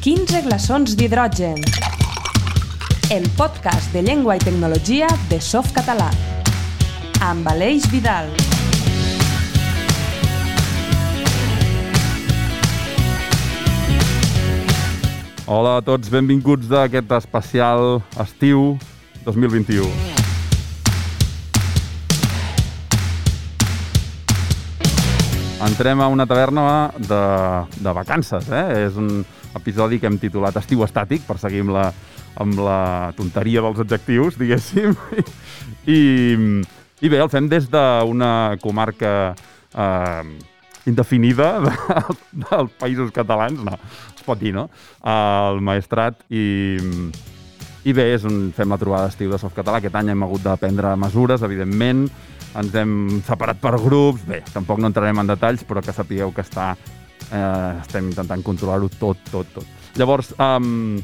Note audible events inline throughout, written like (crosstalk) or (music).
15 glaçons d'hidrogen. El podcast de llengua i tecnologia de Softcatalà. Amb Aleix Vidal. Hola a tots, benvinguts d'aquest especial estiu 2021. Entrem a una taverna de, de vacances, eh? És un episodi que hem titulat Estiu estàtic, per seguir amb la, amb la tonteria dels adjectius, diguéssim. (laughs) I, i bé, el fem des d'una comarca eh, indefinida (laughs) de, dels països catalans, no, es pot dir, no? El Maestrat i, i bé, és un, fem la trobada d'estiu de Softcatalà. Aquest any hem hagut de prendre mesures, evidentment. Ens hem separat per grups. Bé, tampoc no entrarem en detalls, però que sapigueu que està, eh, estem intentant controlar-ho tot, tot, tot. Llavors, um,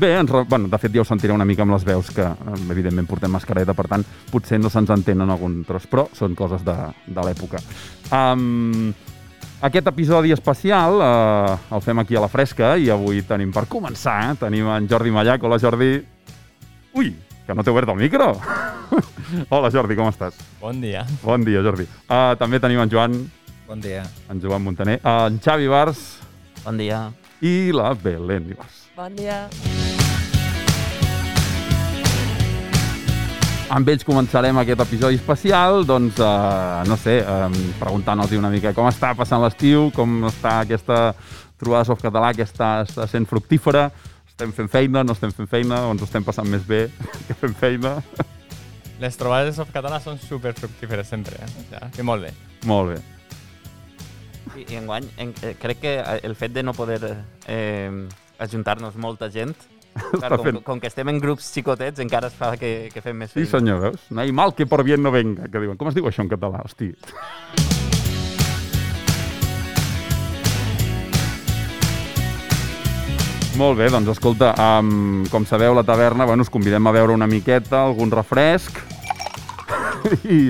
bé, ens, bueno, de fet ja ho sentireu una mica amb les veus, que evidentment portem mascareta, per tant, potser no se'ns entén en algun tros, però són coses de, de l'època. Um, aquest episodi especial eh, el fem aquí a la fresca i avui tenim, per començar, eh, tenim en Jordi Mallac. Hola, Jordi. Ui, que no t'he obert el micro. (laughs) Hola, Jordi, com estàs? Bon dia. Bon dia, Jordi. Uh, també tenim en Joan, Bon dia. en Joan Montaner, en Xavi Bars Bon dia. i la Belén Ibars. Bon dia. Amb ells començarem aquest episodi especial, doncs, eh, no sé, eh, preguntant-los una mica com està passant l'estiu, com està aquesta trobada softcatalà que està, està sent fructífera, estem fent feina, no estem fent feina, o ens estem passant més bé (laughs) que fent feina. Les trobades de softcatalà són super fructíferes sempre, eh? O sigui, que molt bé. Molt bé. I, i enguany, en, eh, crec que el fet de no poder eh, ajuntar-nos molta gent, (laughs) clar, com, fent- com que estem en grups xicotets, encara es fa que, que fem més Sí, feina. senyor, veus? No hi mal que per bien no venga, que diuen. Com es diu això en català? Hosti. Molt bé, doncs escolta, um, com sabeu, la taverna, bueno, us convidem a veure una miqueta, algun refresc, i,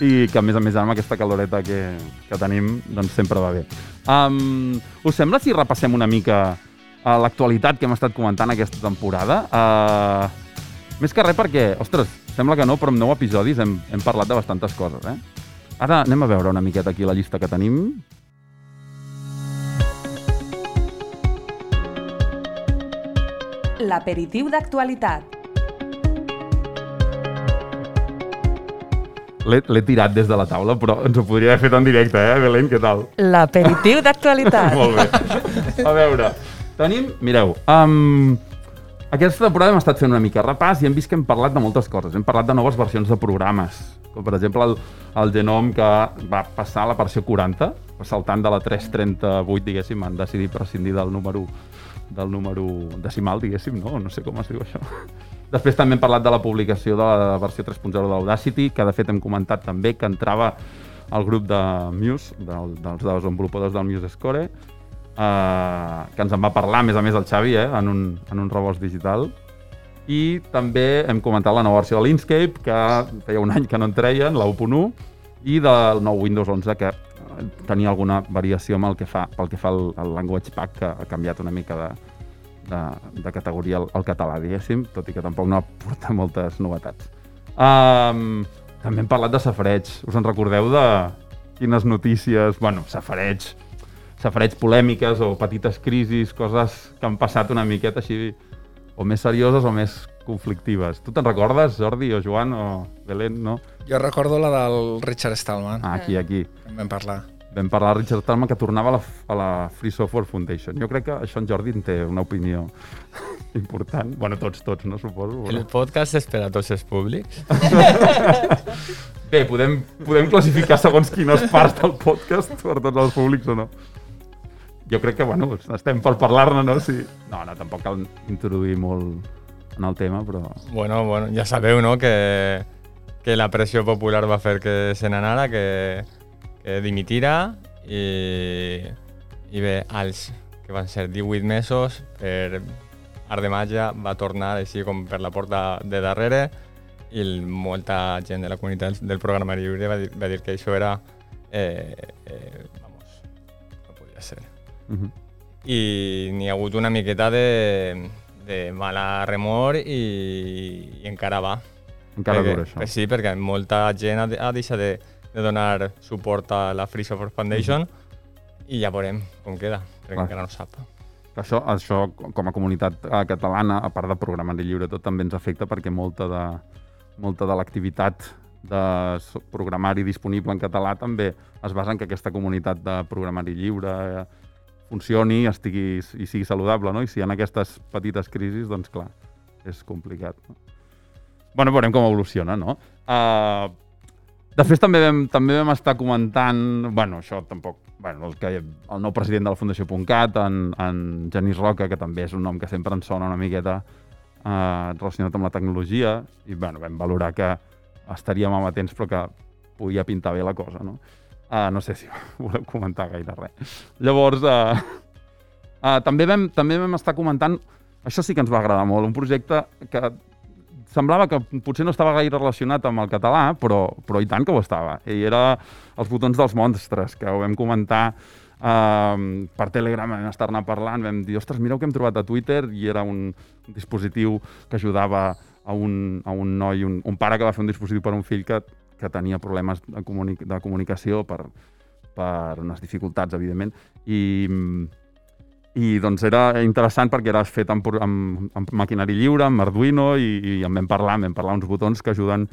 i que a més a més amb aquesta caloreta que, que tenim, doncs sempre va bé. Um, us sembla si repassem una mica uh, l'actualitat que hem estat comentant aquesta temporada? Uh, més que res perquè, ostres, sembla que no, però en nou episodis hem, hem parlat de bastantes coses, eh? Ara anem a veure una miqueta aquí la llista que tenim. L'aperitiu d'actualitat. L'he tirat des de la taula, però ens ho podria haver fet en directe, eh, Belén? Què tal? L'aperitiu d'actualitat. (laughs) Molt bé. A veure, tenim... Mireu, um, aquesta temporada hem estat fent una mica repàs i hem vist que hem parlat de moltes coses. Hem parlat de noves versions de programes, com per exemple el, el Genom que va passar a la versió 40, saltant de la 338, diguéssim, han decidit prescindir del número del número decimal, diguéssim, no? No sé com es diu això. Després també hem parlat de la publicació de la versió 3.0 d'Audacity, que de fet hem comentat també que entrava al grup de Muse, del, dels desenvolupadors del Muse Score, eh, que ens en va parlar, a més a més, el Xavi, eh, en, un, en un rebost digital. I també hem comentat la nova versió de l'Inkscape, que feia un any que no en treien, la 1.1, i del nou Windows 11, que tenia alguna variació amb el que fa, pel que fa al, al Language Pack, que ha canviat una mica de, de, de categoria al, al català, diguéssim, tot i que tampoc no aporta moltes novetats. Um, també hem parlat de safareig. Us en recordeu de quines notícies... Bueno, safareig, safareig polèmiques o petites crisis, coses que han passat una miqueta així o més serioses o més conflictives. Tu te'n recordes, Jordi o Joan o Belén, no? Jo recordo la del Richard Stallman, Ah, aquí, aquí. en vam parlar. Vam parlar de Richard Stallman que tornava a la, a la Free Software Foundation. Jo crec que això en Jordi en té una opinió (laughs) important. Bueno, tots, tots, no suposo. El Però... podcast és per a tots els públics. (laughs) Bé, podem, podem classificar segons quines parts del podcast per tots els públics o no. Jo crec que, bueno, estem per parlar-ne, no? Sí. No, no, tampoc cal introduir molt en el tema, però... Bueno, bueno, ja sabeu, no?, que, que la pressió popular va fer que se n'anara, que, que dimitira i, i bé, als que van ser 18 mesos, per art de màgia va tornar així com per la porta de darrere i molta gent de la comunitat del programari lliure va dir, va dir que això era... Eh, eh, vamos, no podia ser. Uh -huh. i n'hi ha hagut una miqueta de, de mala remor i, i encara va. Encara perquè, dura això. eh, Sí, perquè molta gent ha, ha deixat de, de donar suport a la Free Software Foundation i ja veurem com queda, perquè encara no sap. Això, això, com a comunitat eh, catalana, a part de programari lliure, tot també ens afecta perquè molta de, molta de l'activitat de programari disponible en català també es basa en que aquesta comunitat de programari lliure eh, funcioni estigui, i sigui saludable, no? I si hi ha aquestes petites crisis, doncs clar, és complicat. No? Bueno, veurem com evoluciona, no? Uh, Després també vam, també vam estar comentant, bueno, això tampoc, bueno, el, que, el nou president de la Fundació.cat, en, en Genís Roca, que també és un nom que sempre ens sona una miqueta eh, relacionat amb la tecnologia, i bueno, vam valorar que estaríem amatents però que podia pintar bé la cosa, no? Uh, no sé si (laughs) voleu comentar gaire res. Llavors, uh, uh, també, vam, també vam estar comentant, això sí que ens va agradar molt, un projecte que semblava que potser no estava gaire relacionat amb el català, però, però i tant que ho estava. I era els botons dels monstres, que ho vam comentar uh, per Telegram, vam estar-ne parlant, vam dir, ostres, mireu que hem trobat a Twitter, i era un dispositiu que ajudava a un, a un noi, un, un pare que va fer un dispositiu per a un fill que, que tenia problemes de, comuni de comunicació per, per unes dificultats, evidentment, i, i doncs era interessant perquè era fet amb, amb, amb maquinari lliure, amb Arduino, i, i en vam parlar, en vam parlar uns botons que ajuden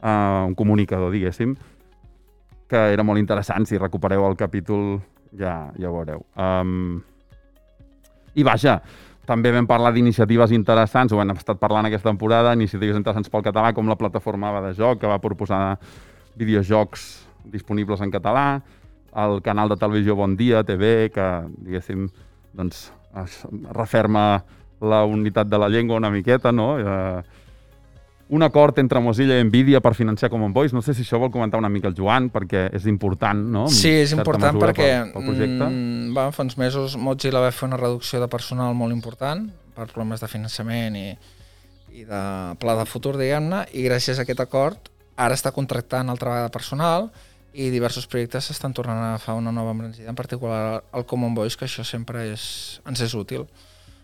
a un comunicador, diguéssim, que era molt interessant. Si recupereu el capítol ja, ja ho veureu. Um, I vaja, també vam parlar d'iniciatives interessants, ho hem estat parlant aquesta temporada, iniciatives interessants pel català, com la plataforma de Joc, que va proposar videojocs disponibles en català, el canal de televisió Bon Dia, TV, que, diguéssim, doncs, es referma la unitat de la llengua una miqueta, no? Eh, un acord entre Mozilla i Nvidia per financiar Common Voice. No sé si això vol comentar una mica el Joan, perquè és important, no? En Sí, és important perquè Pel, pel projecte. mm, va, fa uns mesos Mozilla va fer una reducció de personal molt important per problemes de finançament i, i de pla de futur, diguem-ne, i gràcies a aquest acord ara està contractant altra vegada personal i diversos projectes s'estan tornant a agafar una nova embranzida, en particular el Common Voice, que això sempre és, ens és útil.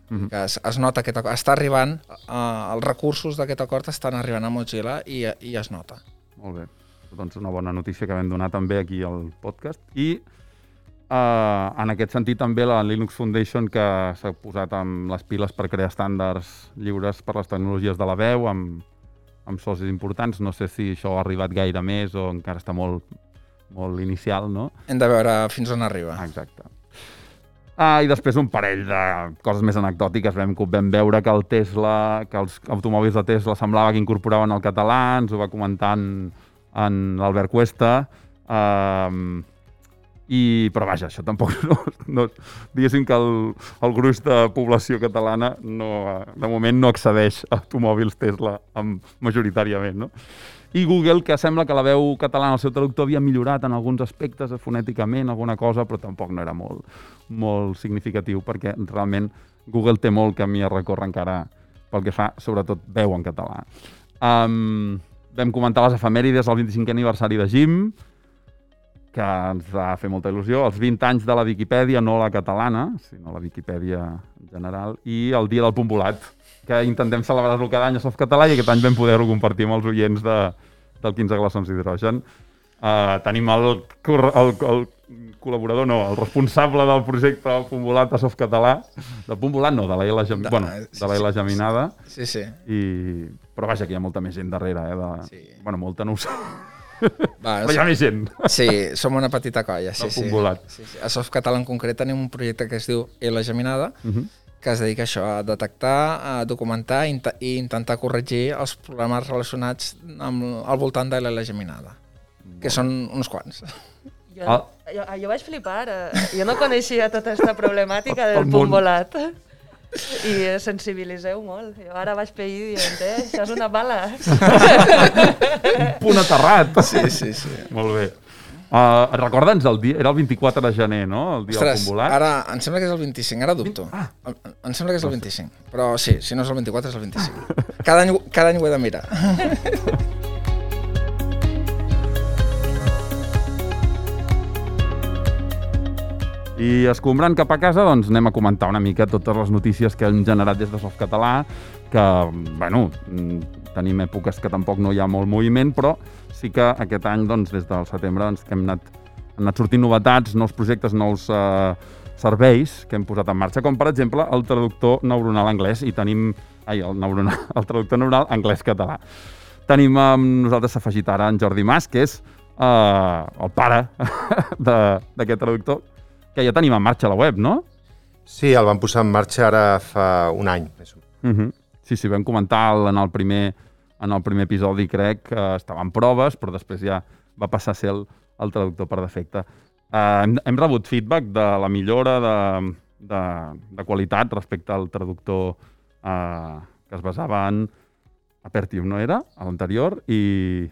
Mhm. que es, es nota aquest acord, està arribant, eh, els recursos d'aquest acord estan arribant a Mozilla i, i es nota. Molt bé. Doncs una bona notícia que vam donar també aquí al podcast. I eh, en aquest sentit també la Linux Foundation que s'ha posat amb les piles per crear estàndards lliures per les tecnologies de la veu amb, amb socis importants. No sé si això ha arribat gaire més o encara està molt, molt inicial, no? Hem de veure fins on arriba. Exacte. Ah, I després un parell de coses més anecdòtiques. Vam, vam veure que el Tesla, que els automòbils de Tesla semblava que incorporaven el català, ens ho va comentar en, en l'Albert Cuesta. Um, i, però vaja, això tampoc (laughs) no, no diguéssim que el, el gruix de població catalana no, de moment no accedeix a automòbils Tesla amb, majoritàriament, no? I Google, que sembla que la veu catalana al seu traductor havia millorat en alguns aspectes, fonèticament, alguna cosa, però tampoc no era molt, molt significatiu, perquè realment Google té molt camí a recórrer encara pel que fa, sobretot, veu en català. Um, vam comentar les efemèrides, el 25è aniversari de Jim, que ens va fer molta il·lusió, els 20 anys de la Viquipèdia, no la catalana, sinó la Viquipèdia en general, i el dia del punt volat, que intentem celebrar-lo cada any a Softcatalà i aquest any vam poder-ho compartir amb els oients de, del 15 glaçons d'hidrogen. Uh, tenim el, el, el col·laborador, no, el responsable del projecte del Punt Volat a Softcatalà, del Punt Volat no, de la L, gem... De- bueno, sí, de la sí, geminada, Sí, sí. i... però vaja, que hi ha molta més gent darrere, eh? De... Sí. Bueno, molta no ho sé, Va, però hi ha més gent. Sí, som una petita colla. Sí, Del sí. Sí, sí. A Softcatalà en concret tenim un projecte que es diu L Geminada, Uh -huh. Que es dedica a això, a detectar, a documentar i, int- i intentar corregir els problemes relacionats amb, al voltant de l'L Geminada, que són uns quants. Jo, Ah. jo, jo vaig flipar. eh, Jo no coneixia tota aquesta problemàtica (laughs) El del món. punt volat. I sensibiliseu molt. Jo ara vaig peir dient, eh, això és una bala. Punt aterrat. Sí, sí, sí. Molt bé. Uh, Recorda'ns el dia, era el 24 de gener, no? El dia del Ostres, punt volat. ara em sembla que és el 25, ara dubto. Ah. Em, em sembla que és el 25, però sí, si no és el 24 és el 25. Cada any, cada any ho he de mirar. (laughs) I escombrant cap a casa, doncs anem a comentar una mica totes les notícies que hem generat des de Softcatalà, que, bueno, tenim èpoques que tampoc no hi ha molt moviment, però sí que aquest any, doncs, des del setembre, doncs, que hem anat, han anat sortint novetats, nous projectes, nous eh, serveis que hem posat en marxa, com per exemple el traductor neuronal anglès, i tenim, ai, el, neuronal, (laughs) el traductor neuronal anglès-català. Tenim amb nosaltres afegit ara en Jordi Mas, que és eh, el pare (laughs) d'aquest traductor, que ja tenim en marxa a la web, no? Sí, el vam posar en marxa ara fa un any. Més o menys. Uh -huh. Sí, sí, vam comentar en el primer, en el primer episodi, crec, que estava en proves, però després ja va passar a ser el, el traductor per defecte. Uh, hem, hem rebut feedback de la millora de, de, de qualitat respecte al traductor uh, que es basava en Apertium, no era? A l'anterior, i,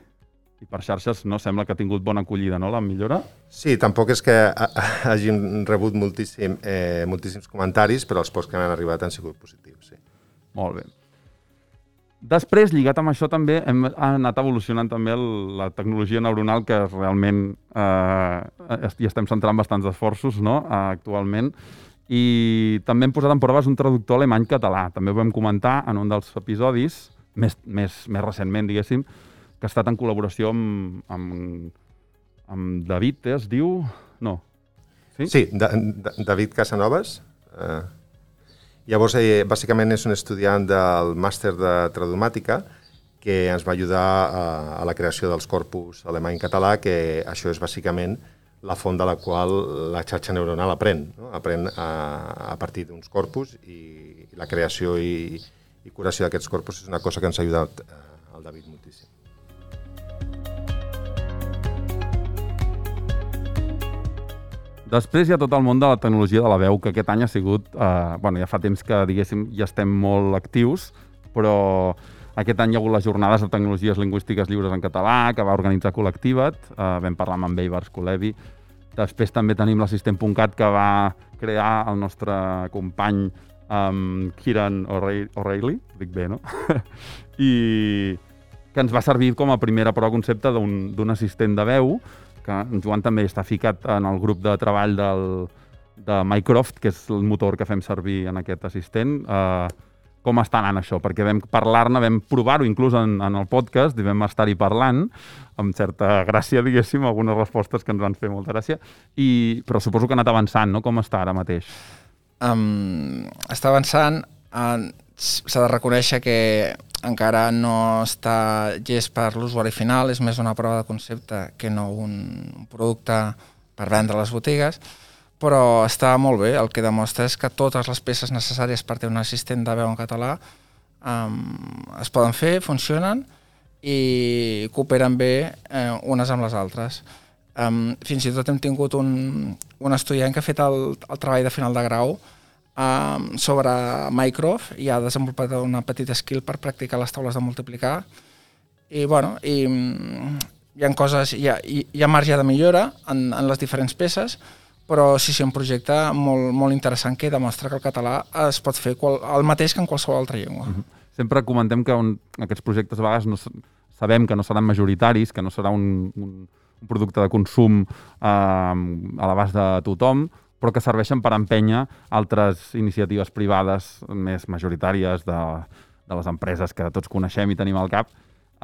i per xarxes no sembla que ha tingut bona acollida, no?, la millora. Sí, tampoc és que ha- ha- hagin rebut moltíssim, eh, moltíssims comentaris, però els pocs que han arribat han sigut positius, sí. Molt bé. Després, lligat amb això també, hem anat evolucionant també el, la tecnologia neuronal que realment eh, hi estem centrant bastants esforços no? eh, actualment i també hem posat en proves un traductor alemany-català. També ho vam comentar en un dels episodis, més, més, més recentment, diguéssim, que ha estat en col·laboració amb, amb, amb David, eh, es diu? No. Sí? Sí, da, da, David Casanovas. Eh, llavors, eh, bàsicament és un estudiant del màster de tradomàtica que ens va ajudar a, a la creació dels corpus alemany-català, que això és bàsicament la font de la qual la xarxa neuronal aprèn. No? Aprèn a, a partir d'uns corpus i, la creació i, i curació d'aquests corpus és una cosa que ens ha ajudat eh, el David. Després hi ha tot el món de la tecnologia de la veu, que aquest any ha sigut... Eh, bueno, ja fa temps que, diguéssim, ja estem molt actius, però aquest any hi ha hagut les jornades de tecnologies lingüístiques lliures en català, que va organitzar Col·lectivat, eh, vam parlar amb en Beivars Colevi. Després també tenim l'assistent.cat que va crear el nostre company um, Kieran O'Reilly, dic bé, no? (laughs) I que ens va servir com a primera prova concepte d'un assistent de veu, que en Joan també està ficat en el grup de treball del, de Mycroft, que és el motor que fem servir en aquest assistent. Uh, com està anant això? Perquè vam parlar-ne, vam provar-ho inclús en, en el podcast, i vam estar-hi parlant, amb certa gràcia, diguéssim, algunes respostes que ens van fer molta gràcia, i, però suposo que ha anat avançant, no? Com està ara mateix? um, està avançant. Uh, S'ha de reconèixer que encara no està llest per l'usuari final, és més una prova de concepte que no un producte per vendre a les botigues, però està molt bé. El que demostra és que totes les peces necessàries per tenir un assistent de veu en català um, es poden fer, funcionen i cooperen bé eh, unes amb les altres. Um, fins i tot hem tingut un, un estudiant que ha fet el, el treball de final de grau um, sobre Mycroft i ha desenvolupat una petita skill per practicar les taules de multiplicar i bueno, i, mm, hi ha coses, hi ha, hi, ha marge de millora en, en les diferents peces però sí, sí, un projecte molt, molt interessant que demostra que el català es pot fer qual, el mateix que en qualsevol altra llengua. Mm -hmm. Sempre comentem que un, aquests projectes a vegades no, sabem que no seran majoritaris, que no serà un, un, un producte de consum eh, a l'abast de tothom, però que serveixen per empènyer altres iniciatives privades més majoritàries de, de les empreses que tots coneixem i tenim al cap.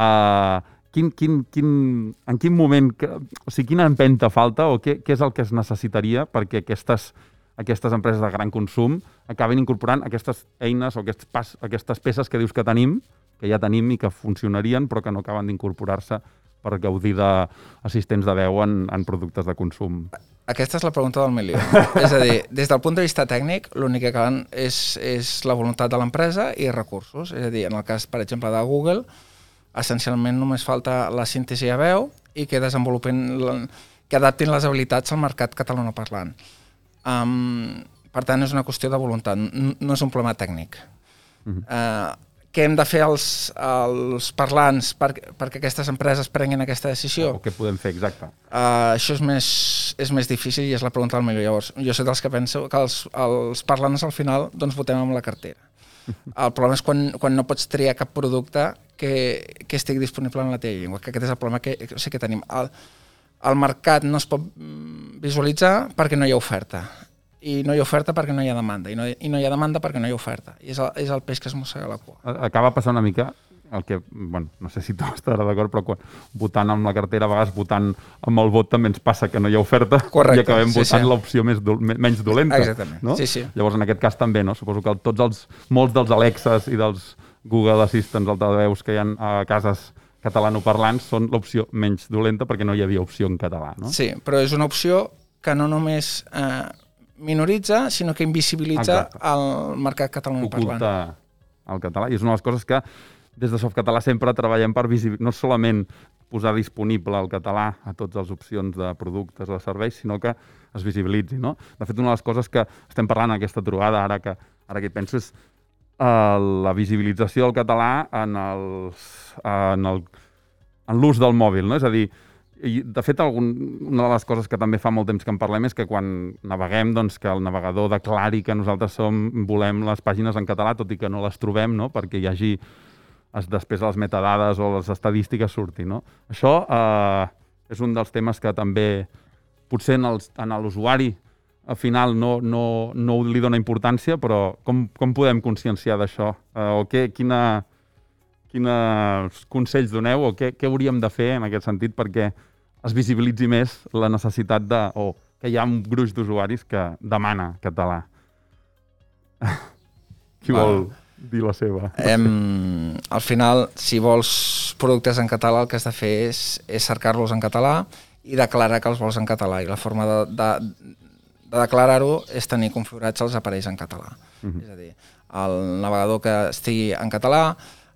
Uh, quin, quin, quin, en quin moment, que, o sigui, quina empenta falta o què, què és el que es necessitaria perquè aquestes, aquestes empreses de gran consum acabin incorporant aquestes eines o aquests pas, aquestes peces que dius que tenim, que ja tenim i que funcionarien, però que no acaben d'incorporar-se per gaudir d'assistents de veu en, en productes de consum. Aquesta és la pregunta del milió. (laughs) és a dir, des del punt de vista tècnic, l'únic que calen és, és la voluntat de l'empresa i recursos. És a dir, en el cas, per exemple, de Google, essencialment només falta la síntesi a veu i que desenvolupin, que adaptin les habilitats al mercat catalanoparlant. Um, per tant, és una qüestió de voluntat, no és un problema tècnic. Uh -huh. uh, què hem de fer els, els parlants per, perquè aquestes empreses prenguin aquesta decisió? O què podem fer, exacte? Uh, això és més, és més difícil i és la pregunta del millor. Llavors, jo soc dels que penso que els, els parlants al final doncs votem amb la cartera. (laughs) El problema és quan, quan no pots triar cap producte que, que estigui disponible en la teva llengua, que aquest és el problema que, que sí que tenim. El, el mercat no es pot mm, visualitzar perquè no hi ha oferta. I no hi ha oferta perquè no hi ha demanda, i no, i no hi ha demanda perquè no hi ha oferta. I és el, és el peix que es mossega la cua. Acaba passant una mica el que, bueno, no sé si tu (laughs) estaràs d'acord, però quan, votant amb la cartera, a vegades votant amb el vot també ens passa que no hi ha oferta (laughs) Correcte, i acabem sí, votant sí. l'opció més do, me- menys dolenta. Exactament, No? sí, sí. Llavors, en aquest cas també, no? Suposo que tots els, molts dels Alexas i dels Google Assistants altaveus que hi ha a cases catalanoparlants són l'opció menys dolenta perquè no hi havia opció en català, no? Sí, però és una opció que no només eh, minoritza, sinó que invisibilitza Exacte. el mercat catalanoparlant. oculta el català. I és una de les coses que des de Softcatalà sempre treballem per visibilitzar, no solament posar disponible el català a totes les opcions de productes o de serveis, sinó que es visibilitzi. No? De fet, una de les coses que estem parlant en aquesta trobada, ara que, ara que hi penso, és eh, la visibilització del català en els, en el, en l'ús del mòbil, no? És a dir, i de fet, algun, una de les coses que també fa molt temps que en parlem és que quan naveguem, doncs, que el navegador declari que nosaltres som, volem les pàgines en català, tot i que no les trobem, no? perquè hi hagi es, després les metadades o les estadístiques surtin. No? Això eh, és un dels temes que també potser en, l'usuari al final no, no, no li dona importància, però com, com podem conscienciar d'això? Eh, o què, quina, quins consells doneu o què, què hauríem de fer en aquest sentit perquè es visibilitzi més la necessitat de... o que hi ha un gruix d'usuaris que demana català. (laughs) Qui vol dir la seva? Em, al final, si vols productes en català, el que has de fer és, és cercar-los en català i declarar que els vols en català. I la forma de, de, de declarar-ho és tenir configurats els aparells en català. Mhm. És a dir, el navegador que estigui en català,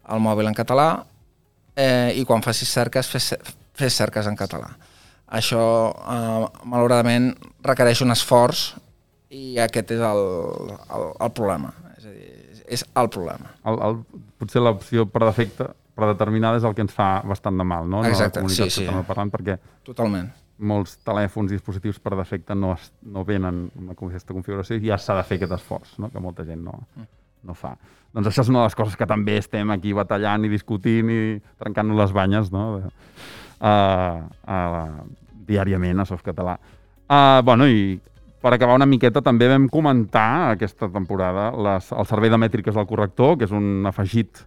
el mòbil en català, eh, i quan facis cerques, fes, fes cerques en català. Això, eh, malauradament, requereix un esforç i aquest és el, el, el problema. És a dir, és el problema. El, el, potser l'opció per defecte predeterminada és el que ens fa bastant de mal, no? No Exacte, la comunitat sí, sí. catalanoparlant, perquè Totalment. molts telèfons i dispositius per defecte no, es, no venen amb aquesta configuració i ja s'ha de fer aquest esforç, no? que molta gent no, no fa. Doncs això és una de les coses que també estem aquí batallant i discutint i trencant-nos les banyes no? de, uh, uh, diàriament a Softcatalà. Uh, bueno, i per acabar una miqueta també vam comentar aquesta temporada les, el servei de mètriques del corrector, que és un afegit,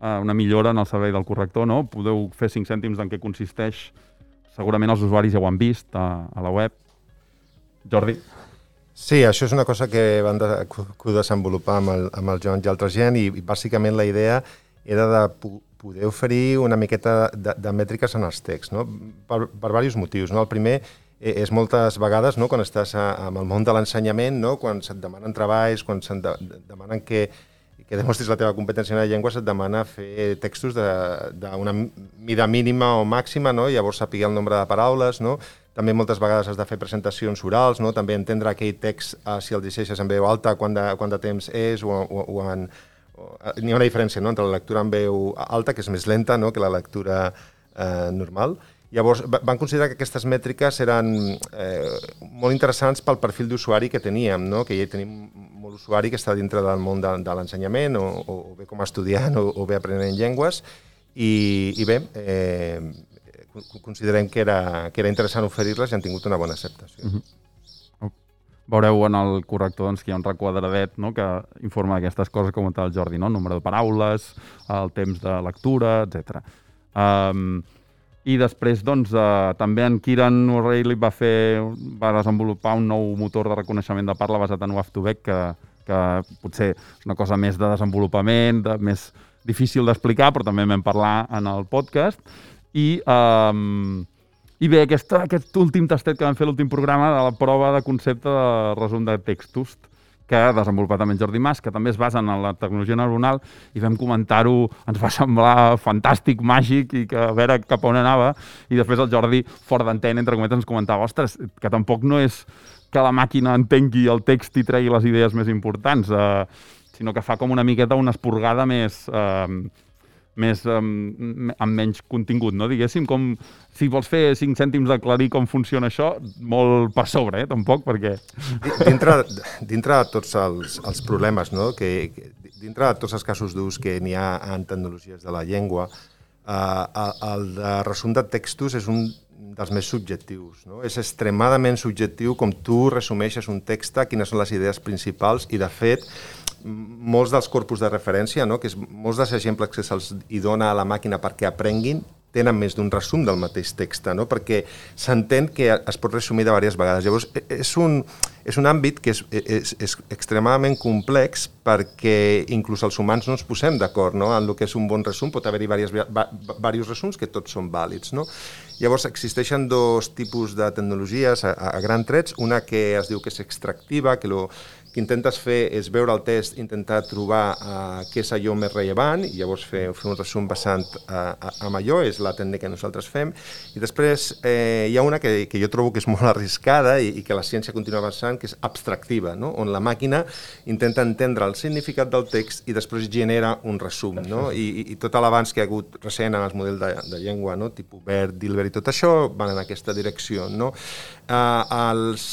uh, una millora en el servei del corrector, no? Podeu fer 5 cèntims en què consisteix segurament els usuaris ja ho han vist a, a la web. Jordi? Sí, això és una cosa que van de, que desenvolupar amb el, amb el Joan i altra gent i, i bàsicament la idea era de poder oferir una miqueta de, de mètriques en els texts, no? per, per diversos motius. No? El primer eh, és moltes vegades, no? quan estàs a, amb el món de l'ensenyament, no? quan se't demanen treballs, quan se't de, de, demanen que, que demostris la teva competència en la llengua, se't demana fer textos d'una mida mínima o màxima, no? llavors saber el nombre de paraules, no? també moltes vegades has de fer presentacions orals, no? també entendre aquell text, eh, si el llegeixes en veu alta, quant de, quant de temps és, o, o, o en... N'hi ha una diferència no? entre la lectura en veu alta, que és més lenta no? que la lectura eh, normal. Llavors, va- van considerar que aquestes mètriques eren eh, molt interessants pel perfil d'usuari que teníem, no? que ja tenim molt usuari que està dintre del món de, de l'ensenyament, o, o, bé com a estudiant, o, o bé aprenent llengües, i, i bé, eh, co- considerem que era, que era interessant oferir-les i han tingut una bona acceptació. Mm -hmm. Veureu en el corrector doncs, que hi ha un requadradet no? que informa d'aquestes coses com el Jordi, no? número de paraules, el temps de lectura, etc. Um, I després, doncs, uh, també en Kieran O'Reilly va, fer, va desenvolupar un nou motor de reconeixement de parla basat en WAF2Vec que, que potser és una cosa més de desenvolupament, de, més difícil d'explicar, però també vam parlar en el podcast. I, um, i bé, aquesta, aquest últim tastet que vam fer l'últim programa de la prova de concepte de resum de textos que ha desenvolupat també en Jordi Mas, que també es basa en la tecnologia neuronal, i vam comentar-ho, ens va semblar fantàstic, màgic, i que a veure cap on anava, i després el Jordi, fora d'antena, entre cometes, ens comentava, ostres, que tampoc no és que la màquina entengui el text i tregui les idees més importants, eh, sinó que fa com una miqueta una esporgada més... Eh, més um, amb menys contingut, no? Diguéssim, com si vols fer 5 cèntims d'aclarir com funciona això, molt per sobre, eh? Tampoc, perquè... Di- Dintre, dintre de tots els, els problemes, no? que, dintre de tots els casos d'ús que n'hi ha en tecnologies de la llengua, eh, el de resum de textos és un dels més subjectius. No? És extremadament subjectiu com tu resumeixes un text, quines són les idees principals i, de fet, molts dels corpus de referència, no? que és, molts dels exemples que se'ls hi dona a la màquina perquè aprenguin, tenen més d'un resum del mateix text, no? perquè s'entén que es pot resumir de diverses vegades. Llavors, e, és un, és un àmbit que és, és, és extremadament complex perquè inclús els humans no ens posem d'acord no? en el que és un bon resum, pot haver-hi diversos resums que tots són vàlids. No? Llavors, existeixen dos tipus de tecnologies a, a gran trets, una que es diu que és extractiva, que lo, que intentes fer és veure el test, intentar trobar uh, què és allò més rellevant i llavors fer, fer un resum basant uh, amb allò, és la tècnica que nosaltres fem. I després eh, hi ha una que, que jo trobo que és (laughs) molt arriscada i, i que la ciència continua avançant, que és abstractiva, no? on la màquina intenta entendre el significat del text i després genera un resum. No? I, i, i tot l'abans que ha hagut recent en els models de, de llengua, no? tipus BERT, Dilbert i tot això, van en aquesta direcció. No? Uh, els,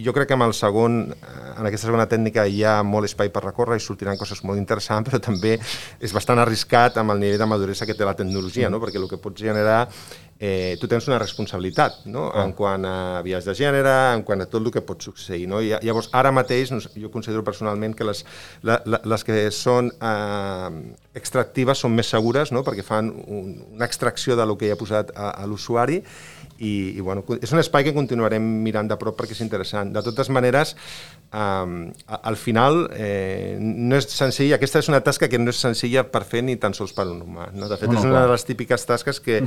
jo crec que amb el segon, en aquesta segona tècnica hi ha molt espai per recórrer i sortiran coses molt interessants, però també és bastant arriscat amb el nivell de maduresa que té la tecnologia, no? perquè el que pot generar eh, tu tens una responsabilitat no? Ah. en quant a vies de gènere, en quant a tot el que pot succeir. No? I, llavors, ara mateix, jo considero personalment que les, la, la, les que són eh, extractives són més segures no? perquè fan un, una extracció de lo que hi ha posat a, a l'usuari i, i bueno, és un espai que continuarem mirant de prop perquè és interessant. De totes maneres, um, al final eh, no és senzill, aquesta és una tasca que no és senzilla per fer ni tan sols per un humà. No? De fet, no, no, és una clar. de les típiques tasques que,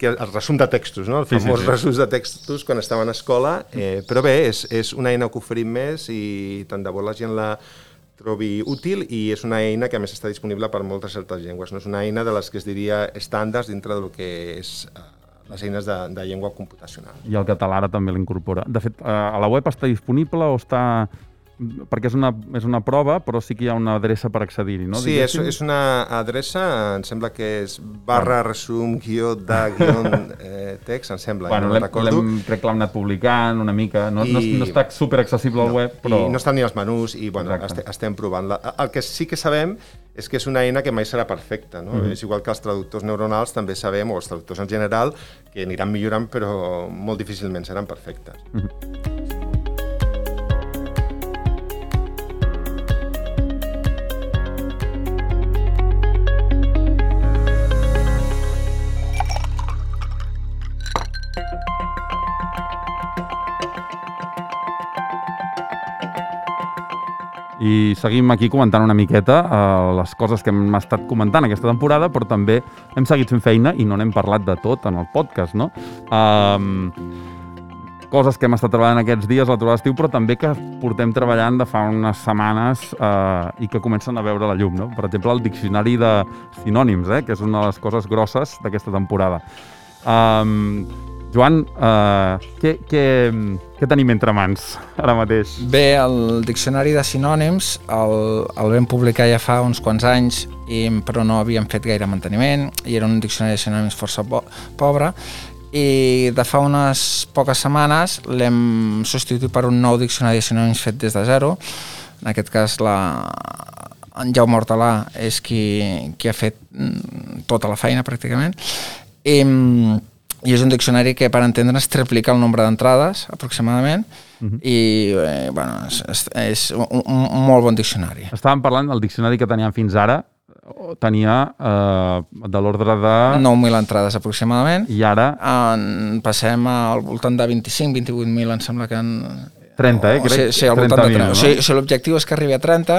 que el resum de textos, no? el famós sí, sí, sí. resum de textos quan estàvem a escola, eh, però bé, és, és una eina que oferim més i tant de bo la gent la, trobi útil i és una eina que a més està disponible per moltes altres llengües. No és una eina de les que es diria estàndards dintre del que és uh, les eines de, de llengua computacional. I el català ara també l'incorpora. De fet, eh, a la web està disponible o està perquè és una, és una prova, però sí que hi ha una adreça per accedir-hi, no? Sí, és, és una adreça, em sembla que és barra resum guió de guió eh, text, em sembla, bueno, no recordo. Crec que l'hem anat publicant una mica, no, I, no, no està super accessible no, al web, però... I no estan ni els menús, i bueno, estem, estem provant. La, el que sí que sabem és que és una eina que mai serà perfecta. No? Mm -hmm. És igual que els traductors neuronals, també sabem, o els traductors en general, que aniran millorant, però molt difícilment seran perfectes. Mm -hmm. I seguim aquí comentant una miqueta uh, les coses que hem estat comentant aquesta temporada, però també hem seguit fent feina i no n'hem parlat de tot en el podcast, no? Um, coses que hem estat treballant aquests dies la trobada d'estiu, però també que portem treballant de fa unes setmanes uh, i que comencen a veure la llum, no? Per exemple, el diccionari de sinònims, eh? que és una de les coses grosses d'aquesta temporada. Um, Joan, uh, què, què, què tenim entre mans ara mateix? Bé, el Diccionari de Sinònims el, el vam publicar ja fa uns quants anys, i, però no havíem fet gaire manteniment, i era un diccionari de sinònims força po pobre, i de fa unes poques setmanes l'hem substituït per un nou diccionari de sinònims fet des de zero. En aquest cas, la, en Jaume Hortalà és qui, qui ha fet mm, tota la feina, pràcticament. I, i és un diccionari que per entendre's triplica el nombre d'entrades aproximadament uh mhm. -huh. i eh, bueno, és, és un, un molt bon diccionari. Estàvem parlant del diccionari que teníem fins ara tenia eh, de l'ordre de... 9.000 entrades aproximadament. I ara? En, passem al voltant de 25-28.000 em sembla que han, 30, eh? Crec, sí, sí, al voltant 30 de 30. No? O sigui, o sigui l'objectiu és que arribi a 30,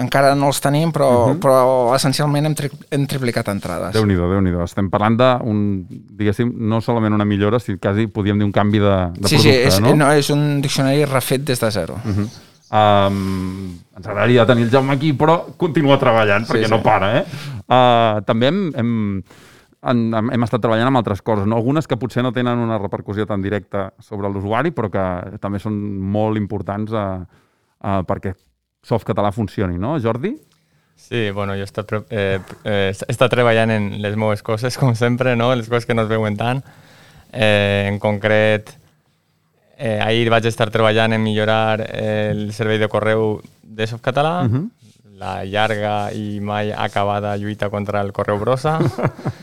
encara no els tenim, però, uh mhm. -huh. però essencialment hem, tri hem triplicat entrades. Déu nhi déu Estem parlant d'un, diguéssim, no solament una millora, sinó quasi podríem dir un canvi de, de sí, producte, sí, és, no? no? és un diccionari refet des de zero. Uh -huh. Um, ens agradaria tenir el Jaume aquí, però continua treballant, perquè sí, sí. no para, eh? Uh, també hem, hem, en, hem estat treballant amb altres coses, no? algunes que potser no tenen una repercussió tan directa sobre l'usuari, però que també són molt importants a, a, perquè Softcatalà funcioni, no, Jordi? Sí, bueno, jo he estat, eh, eh, he estat treballant en les meves coses, com sempre, no? les coses que no es veuen tant. Eh, en concret, eh, ahir vaig estar treballant en millorar el servei de correu de Softcatalà, uh -huh. la llarga i mai acabada lluita contra el correu brossa. (laughs)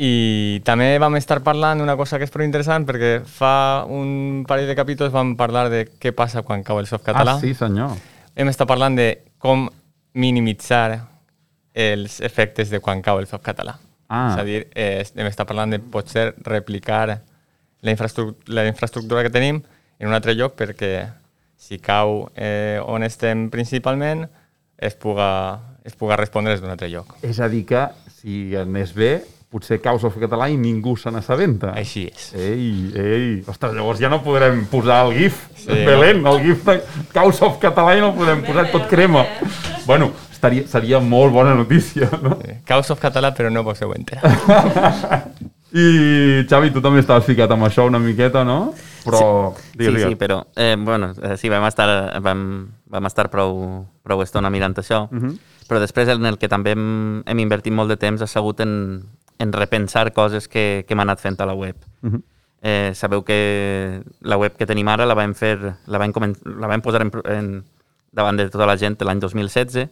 I també vam estar parlant d'una cosa que és prou interessant perquè fa un parell de capítols vam parlar de què passa quan cau el softcatalà. Ah, sí, senyor. Hem estat parlant de com minimitzar els efectes de quan cau el softcatalà. Ah. És a dir, eh, hem estat parlant de potser replicar la, infraestru la infraestructura que tenim en un altre lloc perquè si cau eh, on estem principalment es puga, es puga respondre des d'un altre lloc. És a dir que, si anés bé, potser cau softcatalà i ningú se n'assabenta. Així és. Ei, ei. Ostres, llavors ja no podrem posar el GIF. Sí, Sí, Belén, el GIF de cau softcatalà i no el podem posar, tot crema. Bueno, estaria, seria molt bona notícia, no? Cau softcatalà, però no vos heu enterat. (laughs) I, Xavi, tu també estaves ficat amb això una miqueta, no? Però, Sí, digues, sí, digues. sí, però eh, bueno, eh, sí, vam estar, vam, vam estar prou, prou estona mirant això, Mhm. però després en el que també hem, hem invertit molt de temps ha sigut en, en repensar coses que, que hem anat fent a la web. Mhm. eh, sabeu que la web que tenim ara la vam, fer, la vam, la vam posar en, en, davant de tota la gent l'any 2016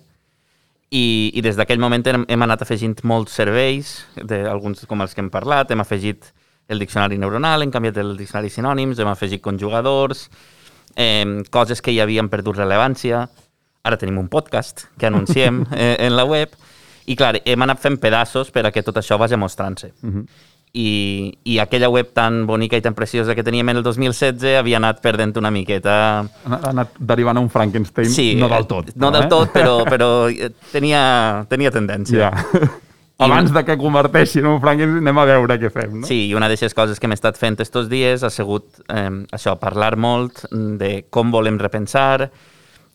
i, i des d'aquell moment hem, hem anat afegint molts serveis, de, alguns com els que hem parlat, hem afegit el diccionari neuronal, hem canviat el diccionari sinònims, hem afegit conjugadors, eh, coses que ja havien perdut rellevància. Ara tenim un podcast que anunciem (laughs) eh, en la web i, clar, hem anat fent pedaços per a que tot això vagi mostrant-se. Uh -huh. I, I aquella web tan bonica i tan preciosa que teníem en el 2016 havia anat perdent una miqueta... Ha anat derivant a un Frankenstein, Sí, no del tot. eh, No del eh? tot, però, (laughs) però eh, tenia, tenia tendència. Ja. Abans de que converteixin en un Frankenstein, anem a veure què fem, no? Sí, i una d'aquestes coses que hem estat fent estos dies ha sigut eh, això, parlar molt de com volem repensar,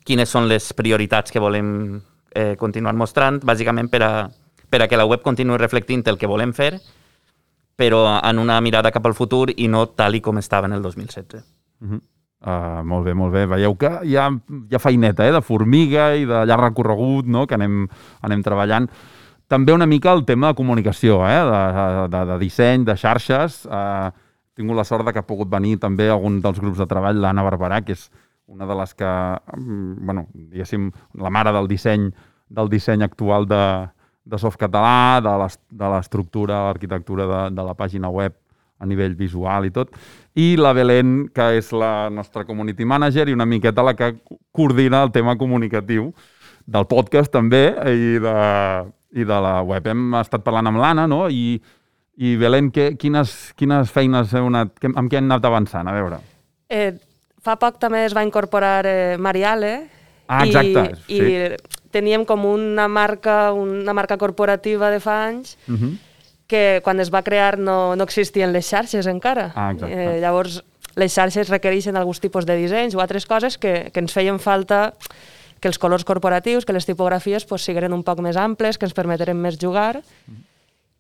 quines són les prioritats que volem eh, continuar mostrant, bàsicament per a, per a que la web continuï reflectint el que volem fer, però en una mirada cap al futur i no tal i com estava en el 2016. Uh, molt bé, molt bé. Veieu que hi ha, hi ha feineta, eh? de formiga i de llarg recorregut, no? que anem, anem treballant. També una mica el tema de comunicació, eh? de, de, de disseny, de xarxes. Uh, he tingut la sort de que ha pogut venir també algun dels grups de treball, l'Anna Barberà, que és una de les que, mm, bueno, diguéssim, la mare del disseny del disseny actual de, de Softcatalà, de l'es- de l'estructura, l'arquitectura de, de la pàgina web a nivell visual i tot, i la Belén, que és la nostra community manager i una miqueta la que coordina el tema comunicatiu del podcast també i de, i de la web. Hem estat parlant amb l'Anna, no? I, i Belén, que, quines, quines feines heu anat, que, amb què hem anat avançant? A veure. Eh, fa poc també es va incorporar eh, Mariale. Ah, exacte, I, sí. I teníem com una marca, una marca corporativa de fa anys Uh -huh. que quan es va crear no, no existien les xarxes encara. Ah, exacte. Eh, llavors, les xarxes requereixen alguns tipus de dissenys o altres coses que, que ens feien falta que els colors corporatius, que les tipografies pues, sigueren un poc més amples, que ens permeteren més jugar.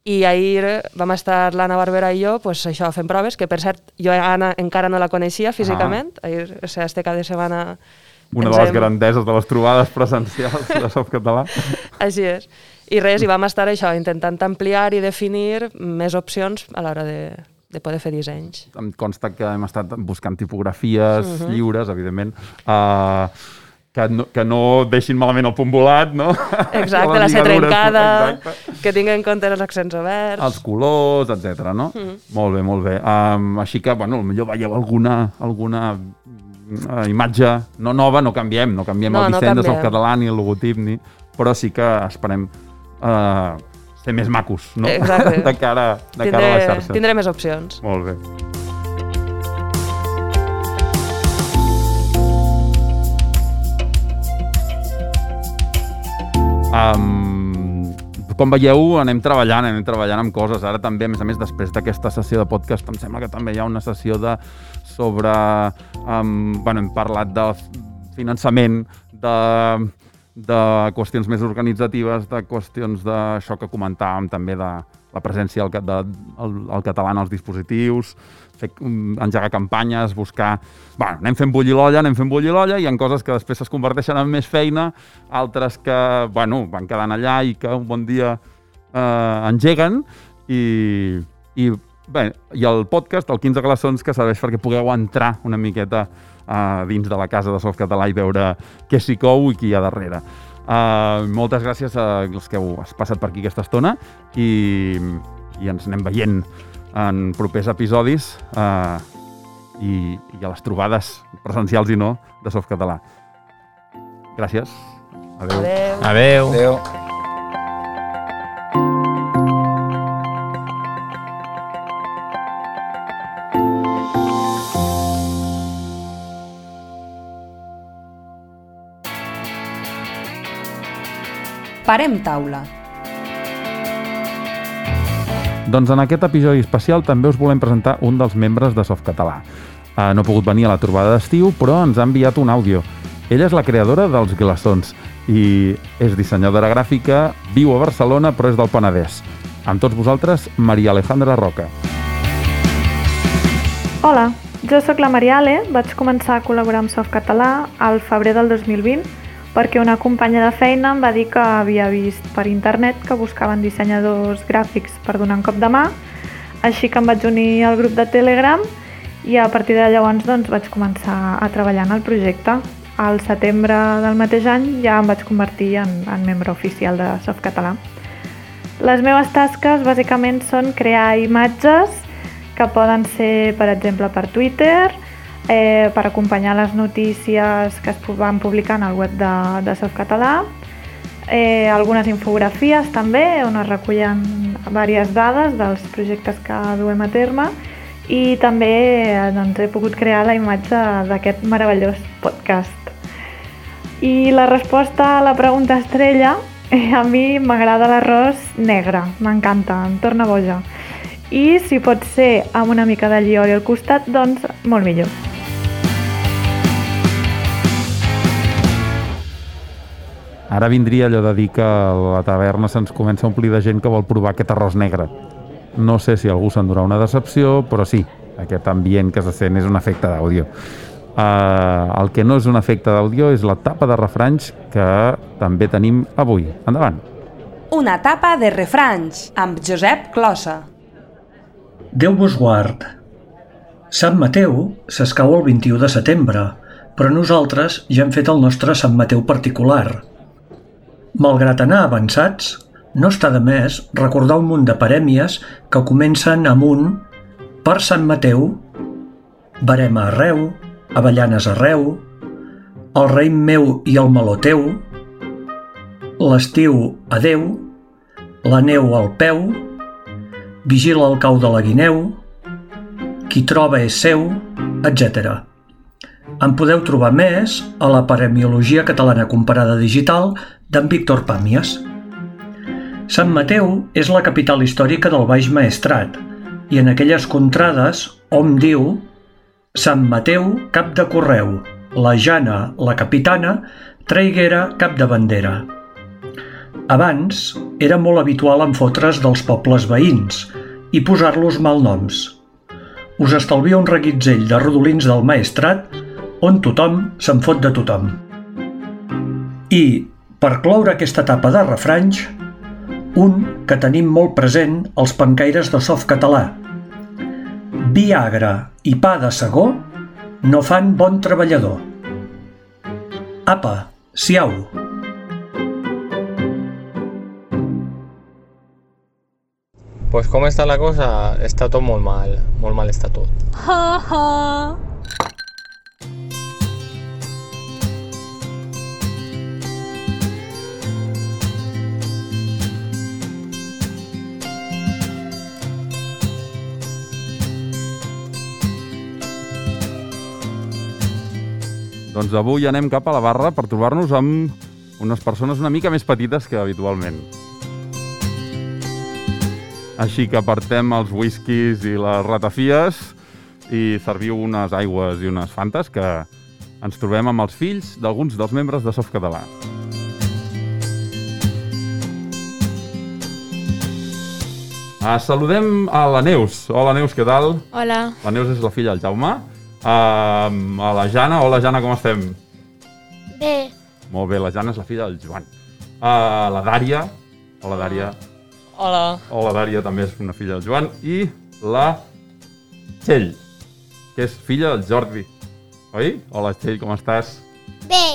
I ahir vam estar l'Anna Barbera i jo pues, això fent proves, que per cert jo Anna encara no la coneixia físicament. Ah. Ahir, o sigui, este cap de setmana... Una de les hem- grandeses de les trobades presencials de Softcatalà. (laughs) Així és. I res, i vam estar això, intentant ampliar i definir més opcions a l'hora de, de poder fer dissenys. em consta que hem estat buscant tipografies uh -huh. lliures, evidentment, uh, que, no, que no deixin malament el punt volat, no? Exacte, la ser trencada, exacte. que tingui en compte els accents oberts. Els colors, etc. no? Mm. Molt bé, molt bé. Um, així que, bueno, potser veieu alguna, alguna uh, imatge no nova, no canviem, no canviem No, el no disseny de canviem. Softcatalà ni el logotip, ni... però sí que esperem uh, ser més macos, no? Exacte. (laughs) de cara, de cara a les xarxes. tindré més opcions. Molt bé. Um, com veieu, anem treballant, anem treballant amb coses. Ara també, a més a més, després d'aquesta sessió de podcast, em sembla que també hi ha una sessió de sobre... Um, bueno, hem parlat de finançament, de, de qüestions més organitzatives, de qüestions d'això que comentàvem també de la presència del, de, el, el català en els dispositius, fer, um, engegar campanyes, buscar... Bueno, anem fent bullir l'olla, anem fent bullir l'olla, hi ha coses que després es converteixen en més feina, altres que, bueno, van quedant allà i que un bon dia eh, engeguen i, i bé, i el podcast, el 15 glaçons, que serveix perquè pugueu entrar una miqueta uh, dins de la casa de Softcatalà i veure què s'hi cou i qui hi ha darrere. Uh, moltes gràcies a els que heu passat per aquí aquesta estona i, i ens anem veient en propers episodis eh, i, i a les trobades presencials i no de Softcatalà. Gràcies. Adéu. Adéu. Adeu. Adéu. Parem taula. Doncs en aquest episodi especial també us volem presentar un dels membres de Softcatalà. Uh, no ha pogut venir a la trobada d'estiu, però ens ha enviat un àudio. Ella és la creadora dels glaçons i és dissenyadora gràfica, viu a Barcelona però és del Penedès. Amb tots vosaltres, Maria Alejandra Roca. Hola, jo sóc la Mariale, vaig començar a col·laborar amb Softcatalà al febrer del 2020 perquè una companya de feina em va dir que havia vist per internet que buscaven dissenyadors gràfics per donar un cop de mà, així que em vaig unir al grup de Telegram i a partir de llavors doncs, vaig començar a treballar en el projecte. Al setembre del mateix any ja em vaig convertir en, en membre oficial de Softcatalà. Les meves tasques bàsicament són crear imatges que poden ser, per exemple, per Twitter, eh, per acompanyar les notícies que es van publicant al web de, de Softcatalà, eh, algunes infografies també, on es recullen diverses dades dels projectes que duem a terme i també eh, doncs, he pogut crear la imatge d'aquest meravellós podcast. I la resposta a la pregunta estrella, eh, a mi m'agrada l'arròs negre, m'encanta, em torna boja. I si pot ser amb una mica de llioli al costat, doncs molt millor. Ara vindria allò de dir que la taverna se'ns comença a omplir de gent que vol provar aquest arròs negre. No sé si algú s'endurà una decepció, però sí, aquest ambient que se sent és un efecte d'àudio. Uh, el que no és un efecte d'àudio és la tapa de refranys que també tenim avui. Endavant. Una tapa de refranys amb Josep Closa. Déu vos guard. Sant Mateu s'escau el 21 de setembre, però nosaltres ja hem fet el nostre Sant Mateu particular. Malgrat anar avançats, no està de més recordar un munt de parèmies que comencen amb un per Sant Mateu, barema arreu, avellanes arreu, el raïm meu i el meló teu, l'estiu adeu, la neu al peu, vigila el cau de la guineu, qui troba és seu, etc. En podeu trobar més a la Paremiologia Catalana Comparada Digital d'en Víctor Pàmies. Sant Mateu és la capital històrica del Baix Maestrat i en aquelles contrades hom diu Sant Mateu, cap de correu, la Jana, la capitana, traiguera, cap de bandera. Abans era molt habitual enfotre's dels pobles veïns i posar-los malnoms. Us estalvia un reguitzell de rodolins del Maestrat on tothom se'n fot de tothom. I, per cloure aquesta etapa de refranys, un que tenim molt present als pencaires de soft català. Viagra i pa de segó no fan bon treballador. Apa, siau! Pues com està la cosa? Està tot molt mal. Molt mal està tot. Doncs avui anem cap a la barra per trobar-nos amb unes persones una mica més petites que habitualment. Així que apartem els whiskies i les ratafies i serviu unes aigües i unes fantes que ens trobem amb els fills d'alguns dels membres de Softcatalà. Uh, saludem a la Neus. Hola, Neus, què tal? Hola. La Neus és la filla del Jaume. Uh, a la Jana. Hola, Jana, com estem? Bé. Molt bé, la Jana és la filla del Joan. Uh, la Dària. Hola, Dària. Hola. Hola, Dària també és una filla del Joan. I la Txell, que és filla del Jordi. Oi? Hola, Txell, com estàs? Bé.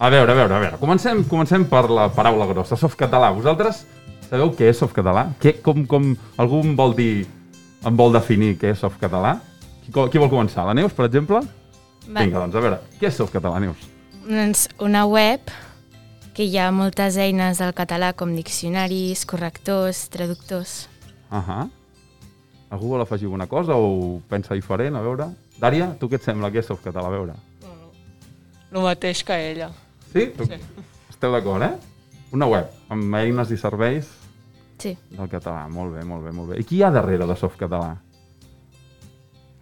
A veure, a veure, a veure. Comencem, comencem per la paraula grossa, softcatalà. Vosaltres sabeu què és softcatalà? Què, com, com algú em vol dir, em vol definir què és softcatalà? Qui, qui vol començar? La Neus, per exemple? Va. Vinga, doncs, a veure, què és softcatalà, Neus? Doncs una web que hi ha moltes eines del català com diccionaris, correctors, traductors. Ahà. Algú vol afegir alguna cosa o pensa diferent? A veure. Dària, tu què et sembla que és softcatalà? A veure. El mateix que ella. Sí? Sí. Esteu d'acord, eh? Una web amb eines i serveis Sí. del català. Molt bé, molt bé, molt bé. I qui hi ha darrere de Softcatalà?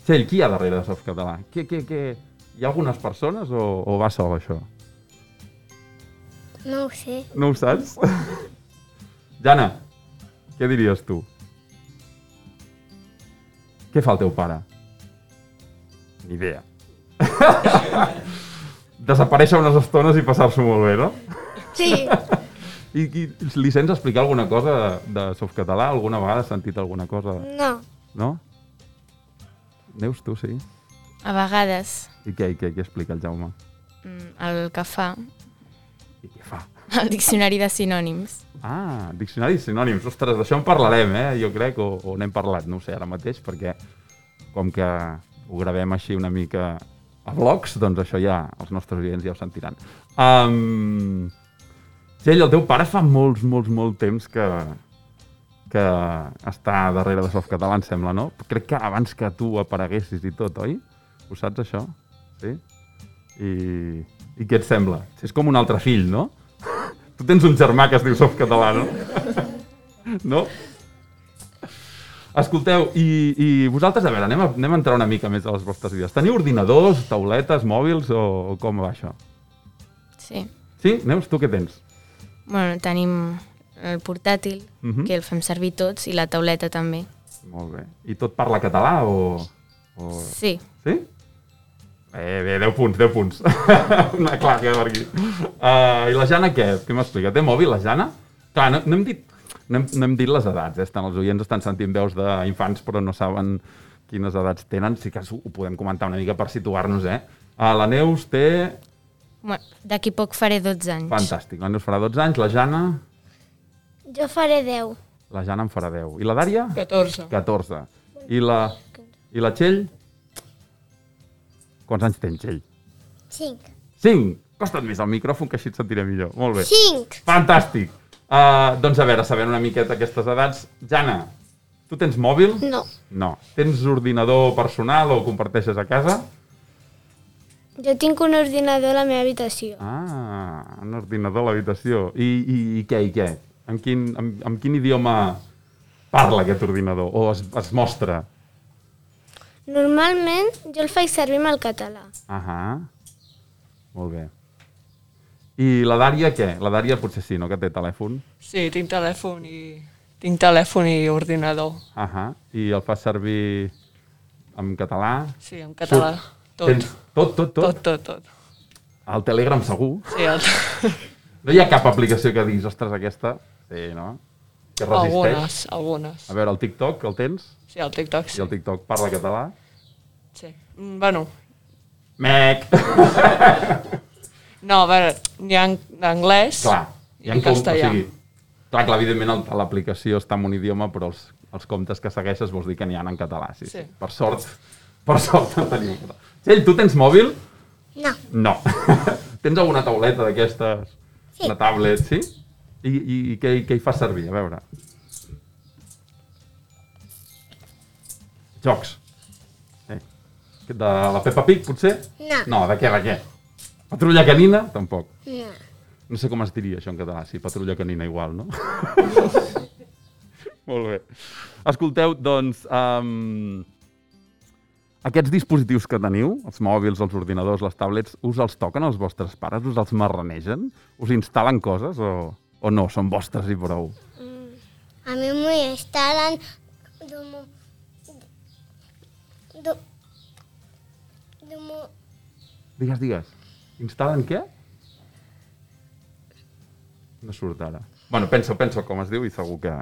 Txell, qui hi ha darrere de Softcatalà? Què, què, què... Hi ha algunes persones o, o va sol, això? No ho sé. No ho saps? (laughs) Jana, què diries tu? Què fa el teu pare? Ni idea. (laughs) Desaparèixer unes estones i passar-s'ho molt bé, no? Sí. (laughs) I, I li sents explicar alguna cosa de, de softcatalà? Alguna vegada has sentit alguna cosa? No. No? Neus, tu sí? A vegades, I què, i què, què explica el Jaume? mm, el que fa, I què fa? el diccionari de sinònims. Ah, diccionari de sinònims. Ostres, d'això en parlarem, eh? Jo crec, o, o n'hem parlat, no ho sé, ara mateix, perquè com que ho gravem així una mica a blogs, doncs això ja, els nostres oients ja ho sentiran. Um, Txell, el teu pare fa molts, molts, molt temps que, que està darrere de Softcatalà, em sembla, no? Crec que abans que tu apareguessis i tot, oi? Ho saps, això? Sí? I, i què et sembla? És com un altre fill, no? (laughs) Tu tens un germà que es diu Softcatalà, no? (laughs) no? Escolteu, i, i vosaltres, a veure, anem a, anem a entrar una mica més a les vostres vides. Teniu ordinadors, tauletes, mòbils o, o com va això? Sí. Sí? Neus, tu què tens? Bueno, tenim el portàtil, Mhm. que el fem servir tots, i la tauleta també. Molt bé. I tot parla català o...? o... Sí. Sí? Bé, bé, 10 punts, 10 punts. (laughs) Una clàssica per aquí. Uh, I la Jana què? Què m'explica? Té mòbil, la Jana? Clar, no, no hem dit... No hem, no hem dit les edats, eh? Estan, els oients estan sentint veus d'infants però no saben quines edats tenen. Sí que ho podem comentar una mica per situar-nos, eh? Uh, la Neus té... Bueno, D'aquí poc faré 12 anys. Fantàstic. La Neus farà 12 anys, la Jana... Jo faré 10. La Jana en farà 10. I la Dària? 14. 14. I la, i la Txell? Quants anys tens, Txell? 5. 5. Costa't més el micròfon, que així et sentiré millor. Molt bé. 5. Fantàstic. Uh, doncs a veure, sabent una miqueta aquestes edats, Jana, tu tens mòbil? No. No. Tens ordinador personal o comparteixes a casa? Jo tinc un ordinador a la meva habitació. Ah, un ordinador a l'habitació. I, i, I què, i què? En quin, en, en quin idioma parla aquest ordinador? O es, es mostra? Normalment jo el faig servir amb el català. Ahà. Molt bé. I la Dària què? La Dària potser sí, no?, que té telèfon. Sí, tinc telèfon i... Tinc telèfon i ordinador. Ahà. I el fas servir en català? Sí, en català. Tot. Tens tot, tot, tot? Tot, tot, tot. El Telegram segur? Sí, el... (laughs) No hi ha cap aplicació que diguis, ostres, aquesta... Sí, no? Que resisteix? algunes, algunes. A veure, el TikTok, el tens? Sí, el TikTok, sí. I el TikTok parla català? sí. Mm, Bueno, Mec! (laughs) no, a veure, n'hi ha en anglès clar, i ha en castellà. O sigui, clar, clar, evidentment l'aplicació està en un idioma, però els, els comptes que segueixes vols dir que n'hi ha en català, sí, sí. Sí. Per sort, per sort en tenim. Txell, tu tens mòbil? No. No. (laughs) tens alguna tauleta d'aquestes? Sí. Una tablet, sí? I, i, i què, què hi fas servir? A veure. Jocs. Eh. De la Peppa Pig, potser? No. No, de què, de què? Patrulla canina? Tampoc. No. No sé com es diria això en català, sí, patrulla canina igual, no? (laughs) Molt bé. Escolteu, doncs, um, aquests dispositius que teniu, els mòbils, els ordinadors, les tablets, us els toquen els vostres pares? Us els marranegen? Us instal·len coses o, o no? Són vostres i prou? A mi m'ho instal·len domo... Do... Domo... Digues, digues. Instal·len què? No surt ara. Bueno, pensa, pensa com es diu i segur que...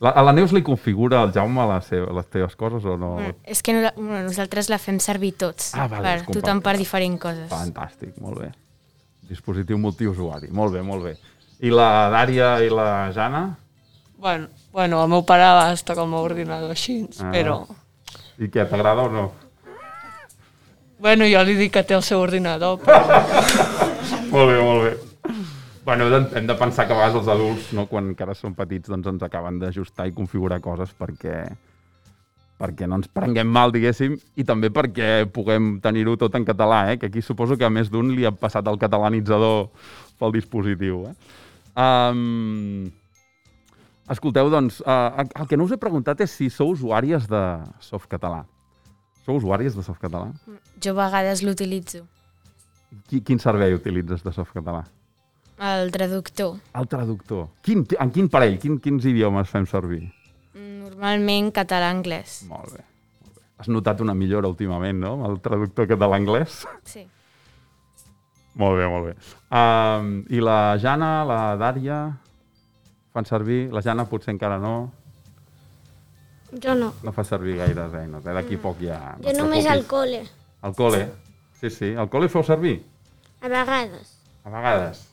La, a la Neus li configura el Jaume les, seves, les teves coses o no? Mm, És que no, bueno, nosaltres la fem servir tots, Ah, vale, per, tothom per diferents coses. Fantàstic, molt bé. Dispositiu multiusuari. Molt bé, molt bé. I la Dària i la Jana? Bueno, bueno, el meu pare va estar com a ordinador així, Ah. però... I què, t'agrada o no? Bueno, jo li dic que té el seu ordinador, però... (laughs) molt bé, molt bé. Bueno, hem de- hem de pensar que a vegades els adults, no, quan encara són petits, doncs ens acaben d'ajustar i configurar coses perquè perquè no ens prenguem mal, diguéssim, i també perquè puguem tenir-ho tot en català, eh? que aquí suposo que a més d'un li ha passat el catalanitzador pel dispositiu. Eh? Um, escolteu, doncs, uh, el que no us he preguntat és si sou usuàries de Softcatalà. Sou usuàries de Softcatalà? Jo a vegades l'utilitzo. Qui, quin servei utilitzes de Softcatalà? El traductor. El traductor. Quin, en quin parell? Quin, quins idiomes fem servir? Normalment català-anglès. Molt bé, molt bé. Has notat una millora últimament, no? amb El traductor català-anglès? Sí. molt bé, molt bé. Um, I la Jana, la Dària, fan servir? La Jana potser encara no. Jo no. No fa servir gaires eines. Eh? D'aquí poc ja... no Jo només al col·le, Al col·le? Sí, sí. Al col·le feu servir? a vegades. A vegades.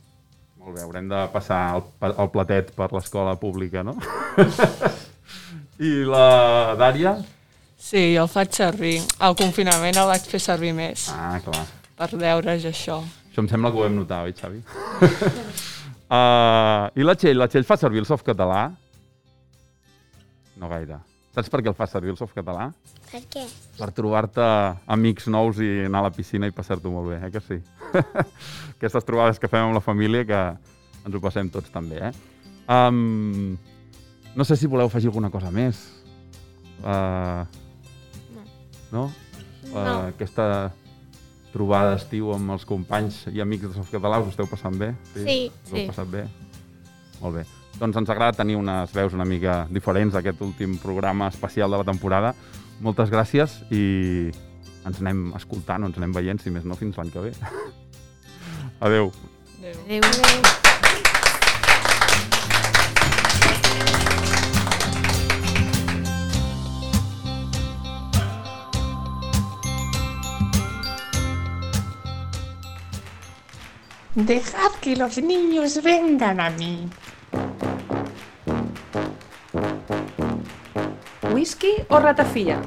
Molt bé, haurem de passar el, el platet per l'escola pública, no? (laughs) I la Dària? Sí, jo el faig servir. Al confinament el vaig fer servir més. Ah, clar. Per deures i això. Això em sembla que ho vam notar, oi, Xavi? uh, (laughs) I la Txell? La Txell fa servir el softcatalà? No gaire. Saps per què el fa servir el softcatalà? Per què? Per trobar-te amics nous i anar a la piscina i passar-t'ho molt bé, eh que sí? (laughs) Aquestes trobades que fem amb la família que ens ho passem tots també, eh? Um, no sé si voleu afegir alguna cosa més. Uh, no. Uh, No. Aquesta trobada d'estiu amb els companys i amics de Softcatalà us esteu passant bé? Sí. Us ho heu Sí. passat bé? Molt bé. Doncs ens agrada tenir unes veus una mica diferents d'aquest últim programa especial de la temporada. Moltes gràcies i ens anem escoltant o ens anem veient, si més no, fins l'any que ve. (laughs) Adeu. Adéu. Dejad que los niños vengan a mí. Whisky o ratafia?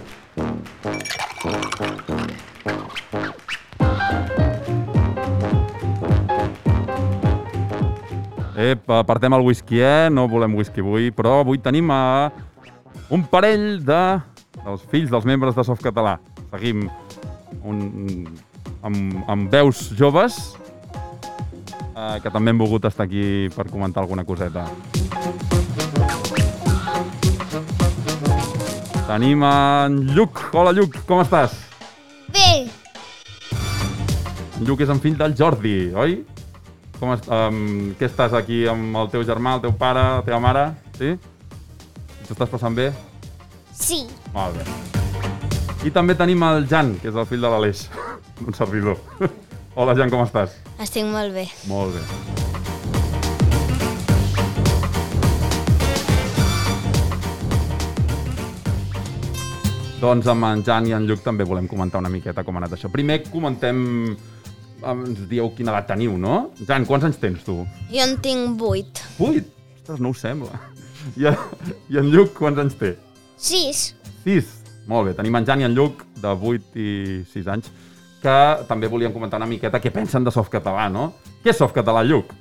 Ep, apartem el whisky, eh? No volem whisky avui, però avui tenim a un parell de, dels fills dels membres de Softcatalà. Seguim un, amb, amb veus joves eh, que també han volgut estar aquí per comentar alguna coseta. Tenim en Lluc. Hola, Lluc, com estàs? Bé, Lluc és en fill del Jordi, oi? Com est um, què estàs aquí amb el teu germà, el teu pare, la teva mare? Sí? T'ho estàs passant bé? sí. Molt bé. I també tenim el Jan, que és el fill de l'Aleix, (laughs) un servidor. Hola, Jan, com estàs? Estic molt bé. Molt bé. Doncs amb en Jan i en Lluc també volem comentar una miqueta com ha anat això. Primer comentem, ens dieu quina edat teniu, no? Jan, quants anys tens tu? Jo en tinc vuit. Vuit? Ostres, no ho sembla. I, I en Lluc quants anys té? Sis. Sis. Molt bé, tenim en Jan i en Lluc, de 8 i 6 anys, que també volien comentar una miqueta què pensen de Softcatalà, no? Què és Softcatalà, Lluc?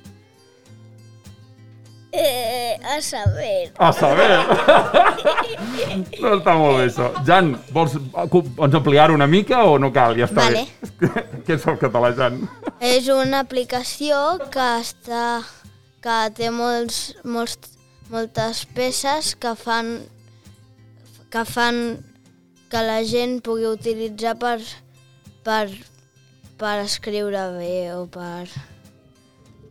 Eh, a saber. A saber! (laughs) no està molt bé, això. Jan, vols ens ampliar una mica o no cal? Ja està Vale. bé. què és Softcatalà, Jan? És una aplicació que està que té molts, molts, moltes peces que fan que fan que la gent pugui utilitzar per, per, per escriure bé o per,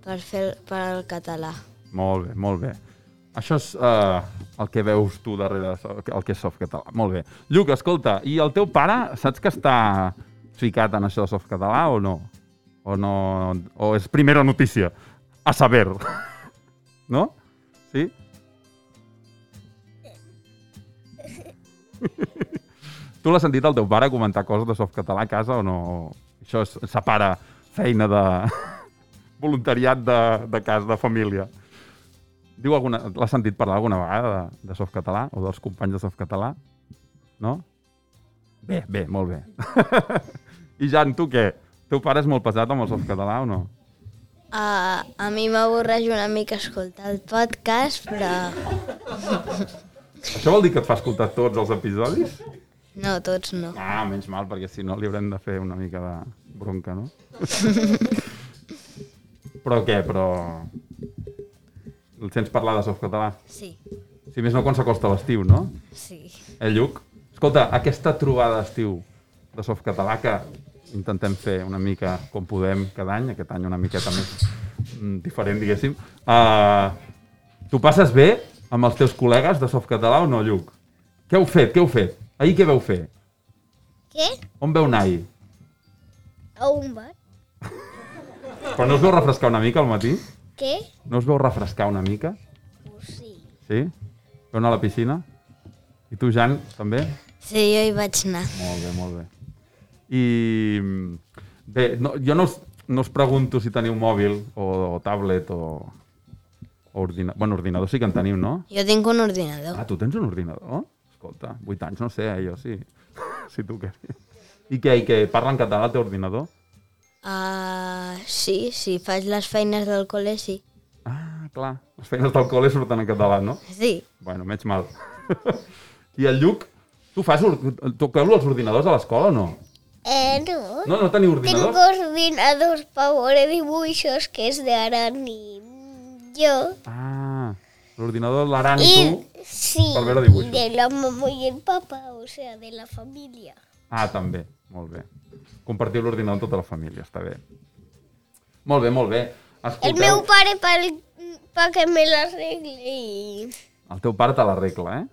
per fer per al català. Molt bé, molt bé. Això és uh, el que veus tu darrere, el que és Softcatalà. Molt bé. Lluc, escolta, i el teu pare, saps que està ficat en això de Softcatalà o no? O no? O és primera notícia? A saber. (laughs) No? Sí? (laughs) tu l'has sentit el teu pare comentar coses de Softcatalà a casa o no? Això es separa feina de, (laughs) voluntariat de, de casa, de família. Diu alguna... L'has sentit parlar alguna vegada de, de softcatalà o dels companys de softcatalà? No? Bé, bé, molt bé. (laughs) I Jan, tu què? Teu pare és molt pesat amb el softcatalà o no? Uh, a mi m'avorreix una mica escoltar el podcast, però Això vol dir que et fa escoltar tots els episodis? no, tots no. Ah, menys mal, perquè si no li haurem de fer una mica de bronca, no? (laughs) Però què, però... El sents parlar de softcatalà? Sí, Si més no, quan s'acosta l'estiu, no? sí. Eh, Lluc? Escolta, aquesta trobada d'estiu de softcatalà que intentem fer una mica com podem cada any, aquest any una miqueta més mm, diferent, diguéssim. Uh, tu passes bé amb els teus col·legues de softcatalà o no, Lluc? Què heu fet? Què heu fet? Ahir què veu fer? Què? On veu anar ahir? A un bar? Però no us veu refrescar una mica al matí? Què? No us veu refrescar una mica? Sí. Sí? Veu anar a la piscina? I tu, Jan, també? Sí, jo hi vaig anar. Molt bé, molt bé. I bé, no, jo no us, no us pregunto si teniu mòbil o, o tablet o, o ordinador. Bueno, ordinador sí que en teniu, no? Jo tinc un ordinador. Ah, tu tens un ordinador? Escolta, 8 anys, no sé, eh, jo sí. (laughs) si tu què. I què, i què? Parla en català el teu ordinador? Uh, sí, sí, faig les feines del col·le, sí. Ah, clar. Les feines del col·le surten en català, no? Sí. Bueno, menys mal. (laughs) I el Lluc, tu fas... or- Toqueu els ordinadors a l'escola o no? Eh, no. No, no teniu Tengo ordinadors? ordinadors para veure dibuixos, que és de Aran i jo. Ah, l'ordinador de l'Aran i I tu sí, per veure dibuixos. de la mamá y el papá, o sea, de la familia. Ah, també. Molt bé. Compartiu l'ordinador amb tota la família, està bé. Molt bé, molt bé. El Escolteu, meu pare pa que me l'arregle i... el teu pare te l'arregla, eh?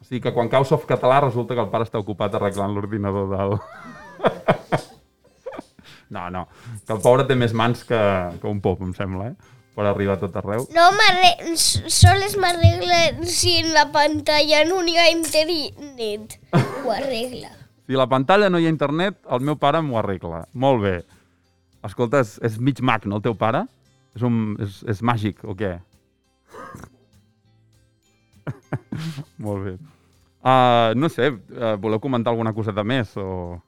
O sigui que quan cau softcatalà resulta que el pare està ocupat arreglant l'ordinador del... (laughs) no, no, que el pobre té més mans que, que un pop, em sembla, eh? Per arribar a tot arreu. No, m'arre- s- sols m'arregla si en la pantalla no hi ha internet. Ho arregla. Si la pantalla no hi ha internet, el meu pare m'ho arregla. Molt bé. Escolta, és, és mig mag, no, el teu pare? És, un, és, és màgic, o què? (laughs) Molt bé. Uh, no sé, uh, voleu comentar alguna coseta més? O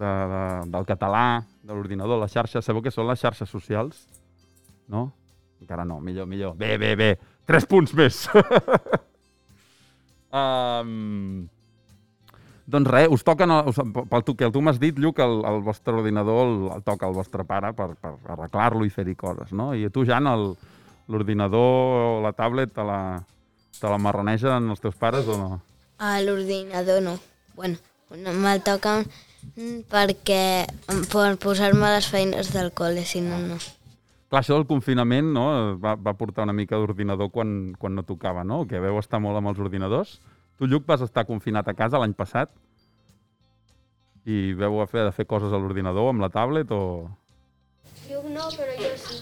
de, de, del català, de l'ordinador, les xarxes? Sabeu què són les xarxes socials? No? Encara no, millor, millor. Bé, bé, bé. Tres punts més. (laughs) um, doncs res, us toquen, el- us, pel tu, que tu m'has dit, Lluc, el, el vostre ordinador el, el toca el vostre pare per, per arreglar-lo i fer-hi coses, no? I tu, Jan, l'ordinador o la tablet te la, te la marronegen els teus pares o no? A l'ordinador no. Bueno, no me'l toquen perquè per posar-me les feines del col·le, si no, no. Clar, això del confinament no, va, va portar una mica d'ordinador quan, quan no tocava, no? Que veu estar molt amb els ordinadors. Tu, Lluc, vas estar confinat a casa l'any passat i veu a fer de fer coses a l'ordinador amb la tablet o... Jo no, però jo sí.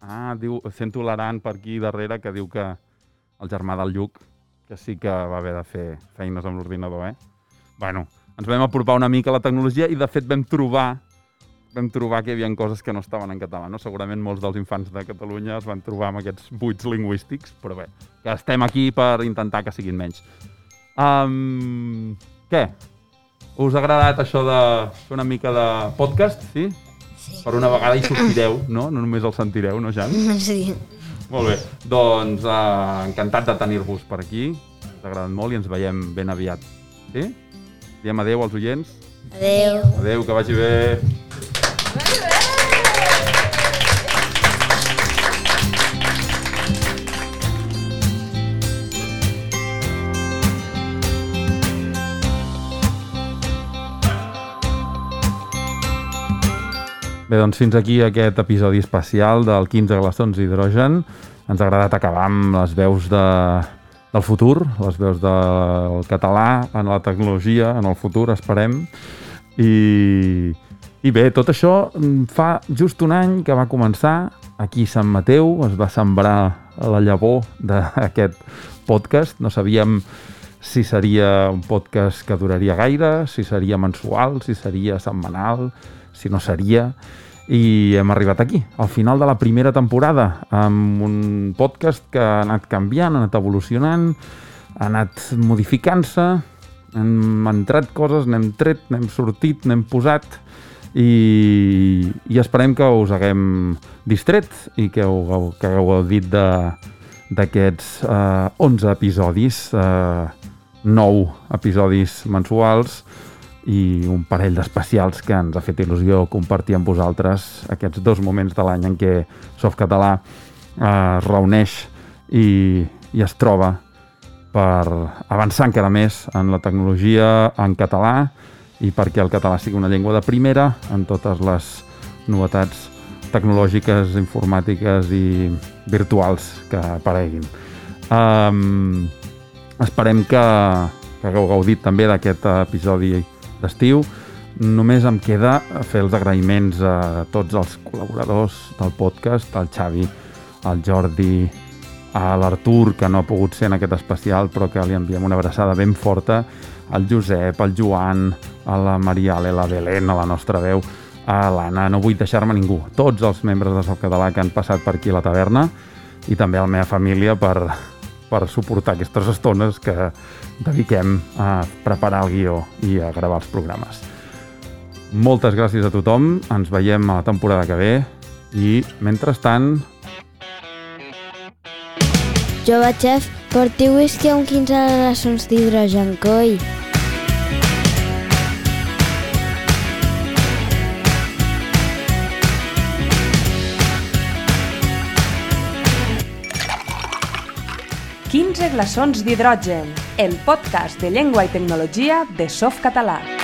Ah, diu, sento l'Aran per aquí darrere que diu que el germà del Lluc que sí que va haver de fer feines amb l'ordinador, eh? Bueno, ens vam apropar una mica a la tecnologia i de fet vam trobar vam trobar que hi havia coses que no estaven en català, no? Segurament molts dels infants de Catalunya es van trobar amb aquests buits lingüístics, però bé, que estem aquí per intentar que siguin menys. Um, què? Us ha agradat això de fer una mica de podcast, sí? Sí. Per una vegada hi sortireu, no? No només el sentireu, no, Jan? (laughs) Sí. Molt bé. Doncs eh, encantat de tenir-vos per aquí. Ens ha agradat molt i ens veiem ben aviat. Sí? Diem adeu als oients. Adeu. Adeu, que vagi bé. Bé, doncs fins aquí aquest episodi especial del 15 glaçons d'hidrogen. Ens ha agradat acabar amb les veus de, del futur, les veus del català en la tecnologia, en el futur, esperem. I, i bé, tot això fa just un any que va començar aquí a Sant Mateu, es va sembrar la llavor d'aquest podcast. No sabíem si seria un podcast que duraria gaire, si seria mensual, si seria setmanal, si no seria. I hem arribat aquí, al final de la primera temporada, amb un podcast que ha anat canviant, ha anat evolucionant, ha anat modificant-se, hem entrat coses, n'hem tret, n'hem sortit, n'hem posat i, i esperem que us haguem distret i que heu, que hagueu gaudit d'aquests eh, 11 episodis, eh, 9 episodis mensuals i un parell d'especials que ens ha fet il·lusió compartir amb vosaltres aquests dos moments de l'any en què Softcatalà eh, es reuneix i, i es troba per avançar encara més en la tecnologia en català i perquè el català sigui una llengua de primera en totes les novetats tecnològiques, informàtiques i virtuals que apareguin. Um, esperem que, que hagueu gaudit també d'aquest episodi d'estiu. Només em queda fer els agraïments a tots els col·laboradors del podcast, al Xavi, al Jordi, a l'Artur, que no ha pogut ser en aquest especial, però que li enviem una abraçada ben forta, al Josep, al Joan, a la Maria Ale, la Belén, a la nostra veu, a l'Anna, no vull deixar-me ningú, tots els membres de Soc Català que han passat per aquí a la taverna i també a la meva família per, per suportar aquestes estones que dediquem a preparar el guió i a gravar els programes. Moltes gràcies a tothom, ens veiem a la temporada que ve i, mentrestant, Jove xef, porti whisky amb 15 relacions d'hidrogen, coi. Glaçons d'hidrogen, el podcast de llengua i tecnologia de Softcatalà.